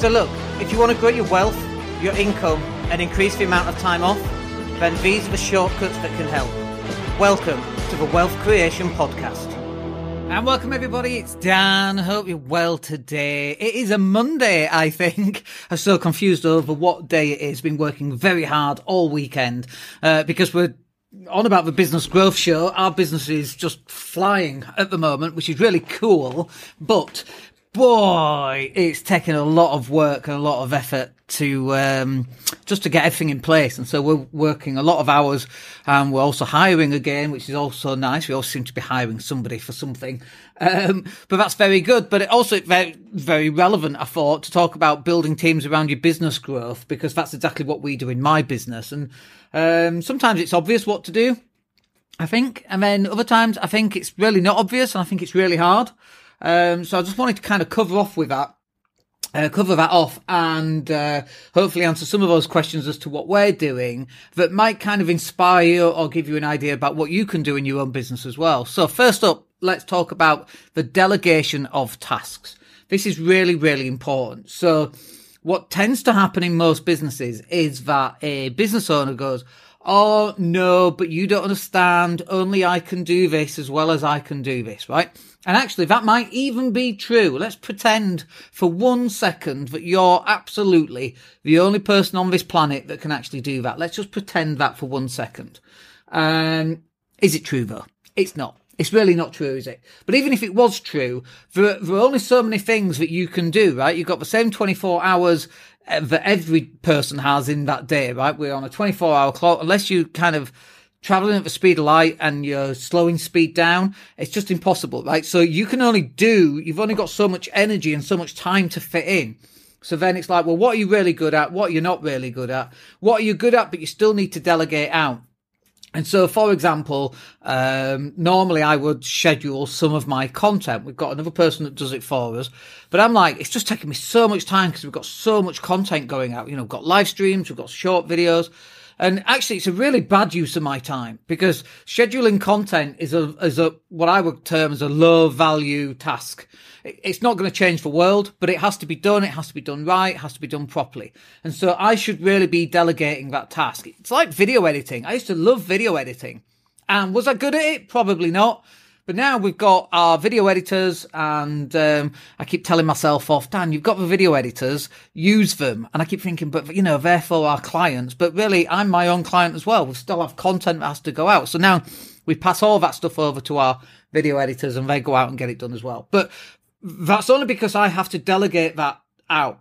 So look, if you want to grow your wealth, your income, and increase the amount of time off, then these are the shortcuts that can help. Welcome to the Wealth Creation Podcast. And welcome everybody, it's Dan. Hope you're well today. It is a Monday, I think. I'm so confused over what day it is. Been working very hard all weekend, uh, because we're on about the business growth show. Our business is just flying at the moment, which is really cool. But boy, it's taken a lot of work and a lot of effort to um, just to get everything in place. And so we're working a lot of hours, and we're also hiring again, which is also nice. We all seem to be hiring somebody for something, um, but that's very good. But it also very very relevant, I thought, to talk about building teams around your business growth because that's exactly what we do in my business. And um, sometimes it's obvious what to do. I think, and then other times I think it's really not obvious, and I think it's really hard. Um, so I just wanted to kind of cover off with that. Uh, cover that off and uh, hopefully answer some of those questions as to what we're doing that might kind of inspire you or give you an idea about what you can do in your own business as well. So first up, let's talk about the delegation of tasks. This is really, really important. So what tends to happen in most businesses is that a business owner goes, Oh no, but you don't understand. Only I can do this as well as I can do this, right? And actually, that might even be true. Let's pretend for one second that you're absolutely the only person on this planet that can actually do that. Let's just pretend that for one second. Um, is it true though? It's not. It's really not true, is it? But even if it was true, there, there are only so many things that you can do, right? You've got the same 24 hours Uh, that every person has in that day, right? We're on a 24 hour clock, unless you kind of traveling at the speed of light and you're slowing speed down, it's just impossible, right? So you can only do, you've only got so much energy and so much time to fit in. So then it's like, well, what are you really good at? What are you not really good at? What are you good at, but you still need to delegate out? And so, for example, um, normally I would schedule some of my content. We've got another person that does it for us, but I'm like, it's just taking me so much time because we've got so much content going out. You know, we've got live streams, we've got short videos. And actually, it's a really bad use of my time because scheduling content is a, is a, what I would term as a low value task. It's not going to change the world, but it has to be done. It has to be done right. It has to be done properly. And so I should really be delegating that task. It's like video editing. I used to love video editing. And was I good at it? Probably not. But now we've got our video editors, and um, I keep telling myself off, Dan, you've got the video editors, use them. And I keep thinking, but you know, they're for our clients. But really, I'm my own client as well. We still have content that has to go out. So now we pass all that stuff over to our video editors, and they go out and get it done as well. But that's only because I have to delegate that out.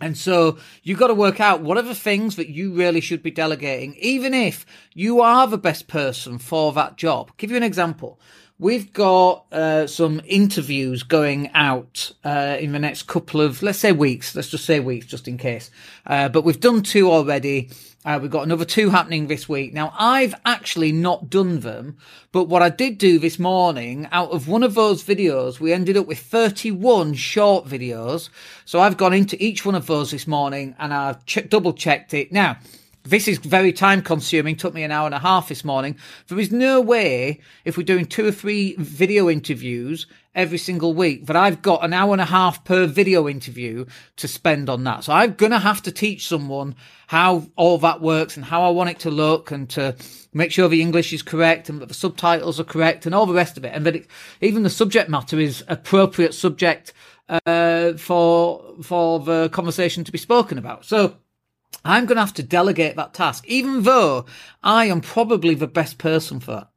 And so you've got to work out what are the things that you really should be delegating, even if you are the best person for that job. I'll give you an example. We've got uh, some interviews going out uh, in the next couple of, let's say weeks. Let's just say weeks, just in case. Uh, but we've done two already. Uh, we've got another two happening this week. Now, I've actually not done them, but what I did do this morning, out of one of those videos, we ended up with 31 short videos. So I've gone into each one of those this morning and I've ch- double checked it. Now, this is very time consuming. Took me an hour and a half this morning. There is no way if we're doing two or three video interviews every single week that I've got an hour and a half per video interview to spend on that. So I'm going to have to teach someone how all that works and how I want it to look and to make sure the English is correct and that the subtitles are correct and all the rest of it. And that it, even the subject matter is appropriate subject, uh, for, for the conversation to be spoken about. So, I'm going to have to delegate that task, even though I am probably the best person for that.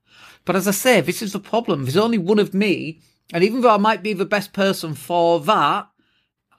But as I say, this is the problem. There's only one of me. And even though I might be the best person for that,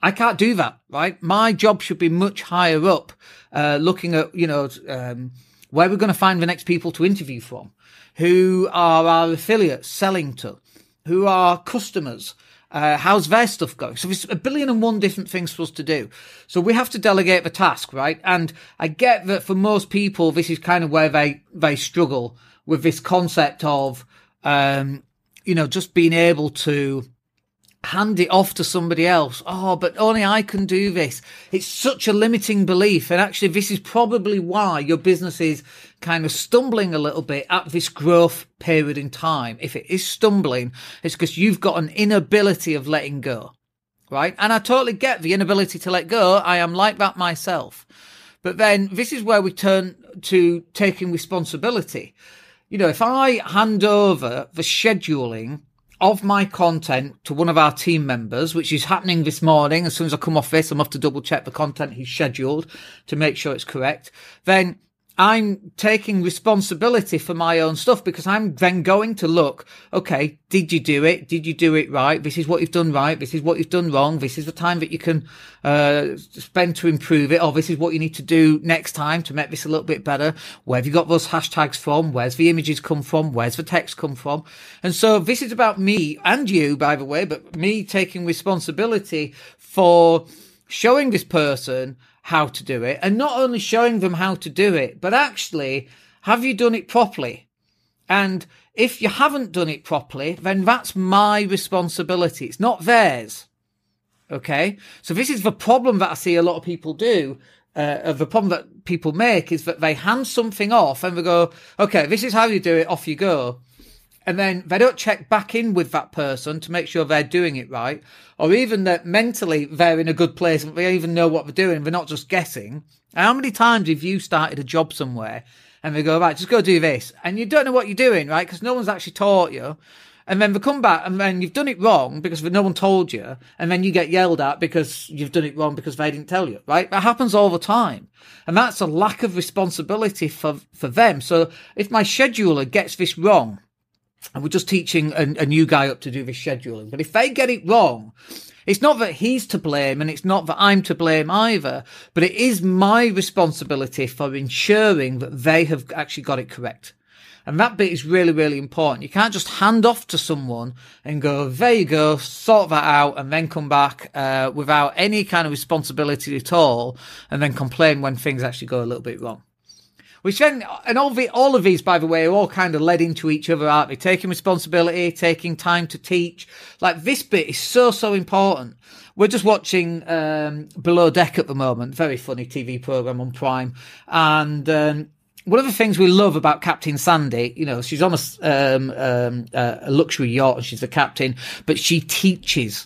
I can't do that, right? My job should be much higher up, uh, looking at, you know, um, where we're going to find the next people to interview from, who are our affiliates selling to, who are customers, uh, how's their stuff going? So there's a billion and one different things for us to do. So we have to delegate the task, right? And I get that for most people, this is kind of where they, they struggle with this concept of, um, you know, just being able to, hand it off to somebody else. Oh, but only I can do this. It's such a limiting belief. And actually, this is probably why your business is kind of stumbling a little bit at this growth period in time. If it is stumbling, it's because you've got an inability of letting go. right? And I totally get the inability to let go. I am like that myself. But then this is where we turn to taking responsibility. You know, if I hand over the scheduling of my content to one of our team members, which is happening this morning, as soon as I come off this, I'm off to double check the content he's scheduled to make sure it's correct, then I'm taking responsibility for my own stuff because I'm then going to look, okay, did you do it? Did you do it right? This is what you've done right. This is what you've done wrong. This is the time that you can, uh, spend to improve it. Or this is what you need to do next time to make this a little bit better. Where have you got those hashtags from? Where's the images come from? Where's the text come from? And so this is about me and you, by the way, but me taking responsibility for showing this person how to do it and not only showing them how to do it, but actually, have you done it properly? And if you haven't done it properly, then that's my responsibility. It's not theirs. Okay. So this is the problem that I see a lot of people do. Uh, the problem that people make is that they hand something off and they go, okay, this is how you do it. Off you go and then they don't check back in with that person to make sure they're doing it right, or even that mentally they're in a good place and they even know what they're doing, they're not just guessing. How many times have you started a job somewhere and they go, right, just go do this, and you don't know what you're doing, right? Because no one's actually taught you. And then they come back and then you've done it wrong because no one told you. And then you get yelled at because you've done it wrong because they didn't tell you, right? That happens all the time. And that's a lack of responsibility for, for them. So if my scheduler gets this wrong, and we're just teaching a, a new guy up to do the scheduling. But if they get it wrong, it's not that he's to blame and it's not that I'm to blame either, but it is my responsibility for ensuring that they have actually got it correct. And that bit is really, really important. You can't just hand off to someone and go, there you go, sort that out, and then come back uh, without any kind of responsibility at all, and then complain when things actually go a little bit wrong. Which then, and all, the, all of these, by the way, are all kind of led into each other, aren't they? Taking responsibility, taking time to teach. Like this bit is so, so important. We're just watching um, Below Deck at the moment, very funny TV program on Prime, and um, one of the things we love about Captain Sandy, you know, she's on a, um, um, a luxury yacht and she's the captain, but she teaches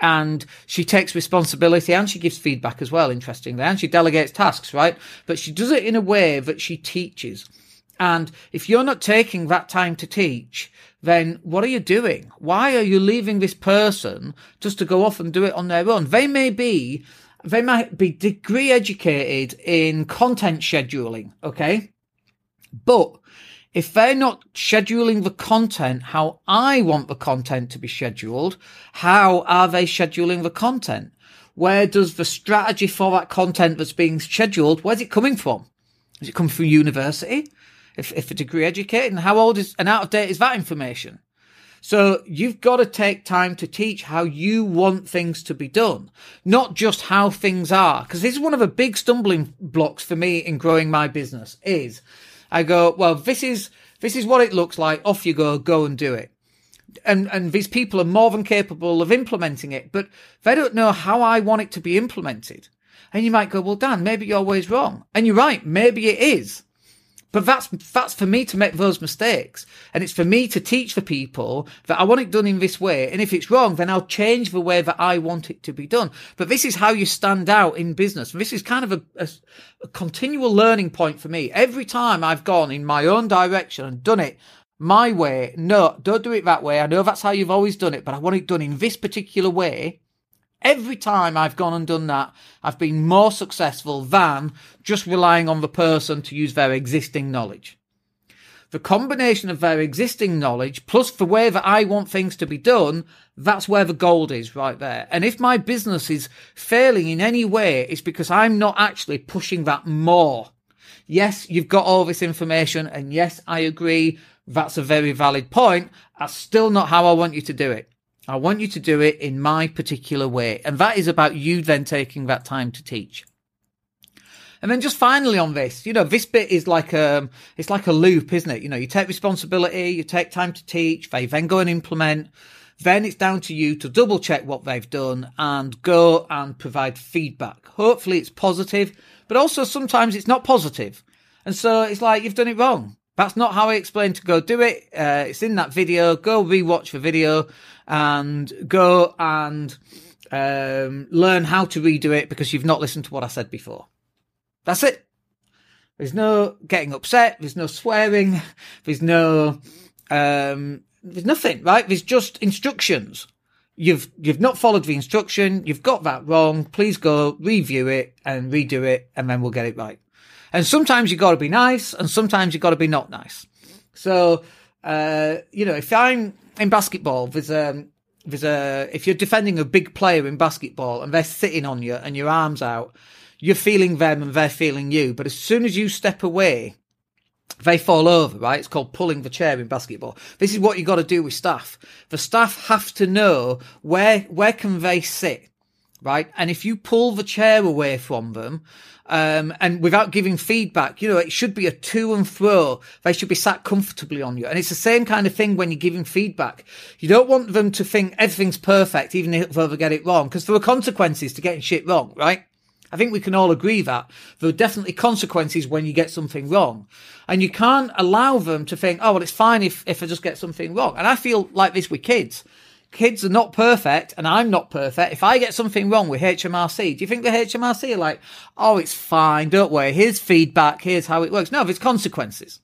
and she takes responsibility and she gives feedback as well, interestingly, and she delegates tasks, right? But she does it in a way that she teaches. And if you're not taking that time to teach, then what are you doing? Why are you leaving this person just to go off and do it on their own? They may be, they might be degree educated in content scheduling, okay? But if they're not scheduling the content how I want the content to be scheduled, how are they scheduling the content? Where does the strategy for that content that's being scheduled, where's it coming from? Is it coming from university? If, if a degree educated, and how old is and out of date is that information? So you've got to take time to teach how you want things to be done, not just how things are. Because this is one of the big stumbling blocks for me in growing my business is I go, well, this is, this is what it looks like. Off you go, go and do it. And, and these people are more than capable of implementing it, but they don't know how I want it to be implemented. And you might go, well, Dan, maybe you're always wrong. And you're right. Maybe it is. But that's that's for me to make those mistakes, and it's for me to teach the people that I want it done in this way. And if it's wrong, then I'll change the way that I want it to be done. But this is how you stand out in business. This is kind of a, a, a continual learning point for me. Every time I've gone in my own direction and done it my way, no, don't do it that way. I know that's how you've always done it, but I want it done in this particular way. Every time I've gone and done that, I've been more successful than just relying on the person to use their existing knowledge. The combination of their existing knowledge plus the way that I want things to be done, that's where the gold is right there. And if my business is failing in any way, it's because I'm not actually pushing that more. Yes, you've got all this information and yes, I agree. That's a very valid point. That's still not how I want you to do it. I want you to do it in my particular way. And that is about you then taking that time to teach. And then just finally on this, you know, this bit is like um, it's like a loop, isn't it? You know, you take responsibility, you take time to teach, they then go and implement. Then it's down to you to double check what they've done and go and provide feedback. Hopefully it's positive, but also sometimes it's not positive. And so it's like, you've done it wrong. That's not how I explained to go do it. Uh, it's in that video. Go rewatch the video and go and um, learn how to redo it because you've not listened to what I said before. That's it. There's no getting upset. There's no swearing. There's no, um, there's nothing, right? There's just instructions. You've, you've not followed the instruction. You've got that wrong. Please go review it and redo it and then we'll get it right. And sometimes you got to be nice and sometimes you got to be not nice. So, uh, you know, if I'm in basketball, there's um, there's a if you're defending a big player in basketball and they're sitting on you and your arms out, you're feeling them and they're feeling you. But as soon as you step away, they fall over, right? It's called pulling the chair in basketball. This is what you got to do with staff. The staff have to know where where can they sit, right? And if you pull the chair away from them, um, and without giving feedback, you know, it should be a to and fro. They should be sat comfortably on you. And it's the same kind of thing when you're giving feedback. You don't want them to think everything's perfect, even if they get it wrong, because there are consequences to getting shit wrong, right? I think we can all agree that there are definitely consequences when you get something wrong. And you can't allow them to think, oh, well, it's fine if, if I just get something wrong. And I feel like this with kids kids are not perfect and I'm not perfect. If I get something wrong with HMRC, do you think the HMRC are like, oh, it's fine, don't worry, here's feedback, here's how it works? No, there's consequences.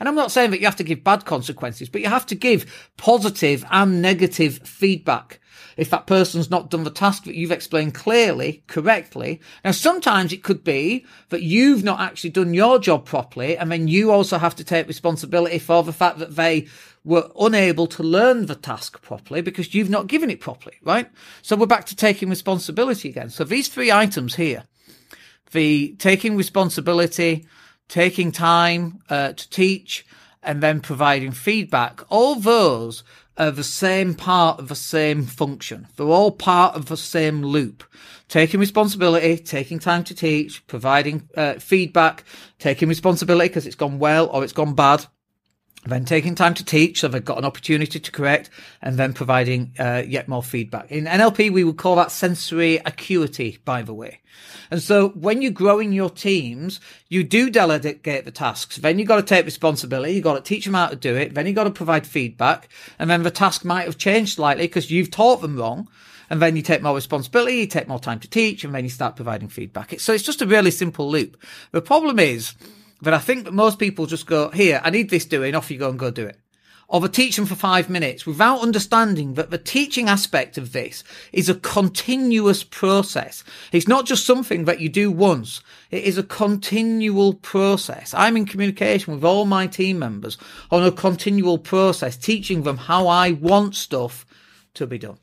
And I'm not saying that you have to give bad consequences, but you have to give positive and negative feedback if that person's not done the task that you've explained clearly, correctly. Now, sometimes it could be that you've not actually done your job properly, and then you also have to take responsibility for the fact that they were unable to learn the task properly because you've not given it properly, right? So we're back to taking responsibility again. So these three items here, the taking responsibility, taking time uh, to teach, and then providing feedback, all those are the same part of the same function. They're all part of the same loop. Taking responsibility, taking time to teach, providing uh, feedback, taking responsibility because it's gone well or it's gone bad, then taking time to teach so they've got an opportunity to correct and then providing uh, yet more feedback in nlp we would call that sensory acuity by the way and so when you're growing your teams you do delegate the tasks then you've got to take responsibility you've got to teach them how to do it then you've got to provide feedback and then the task might have changed slightly because you've taught them wrong and then you take more responsibility, you take more time to teach, and then you start providing feedback. So it's just a really simple loop. The problem is, but I think that most people just go, here, I need this doing, off you go and go do it. Or they teach them for five minutes without understanding that the teaching aspect of this is a continuous process. It's not just something that you do once. It is a continual process. I'm in communication with all my team members on a continual process, teaching them how I want stuff to be done.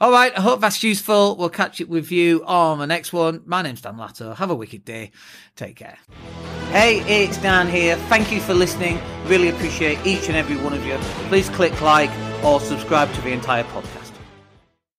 All right, I hope that's useful. We'll catch up with you on the next one. My name's Dan Latto. Have a wicked day. Take care. Hey, it's Dan here. Thank you for listening. Really appreciate each and every one of you. Please click like or subscribe to the entire podcast.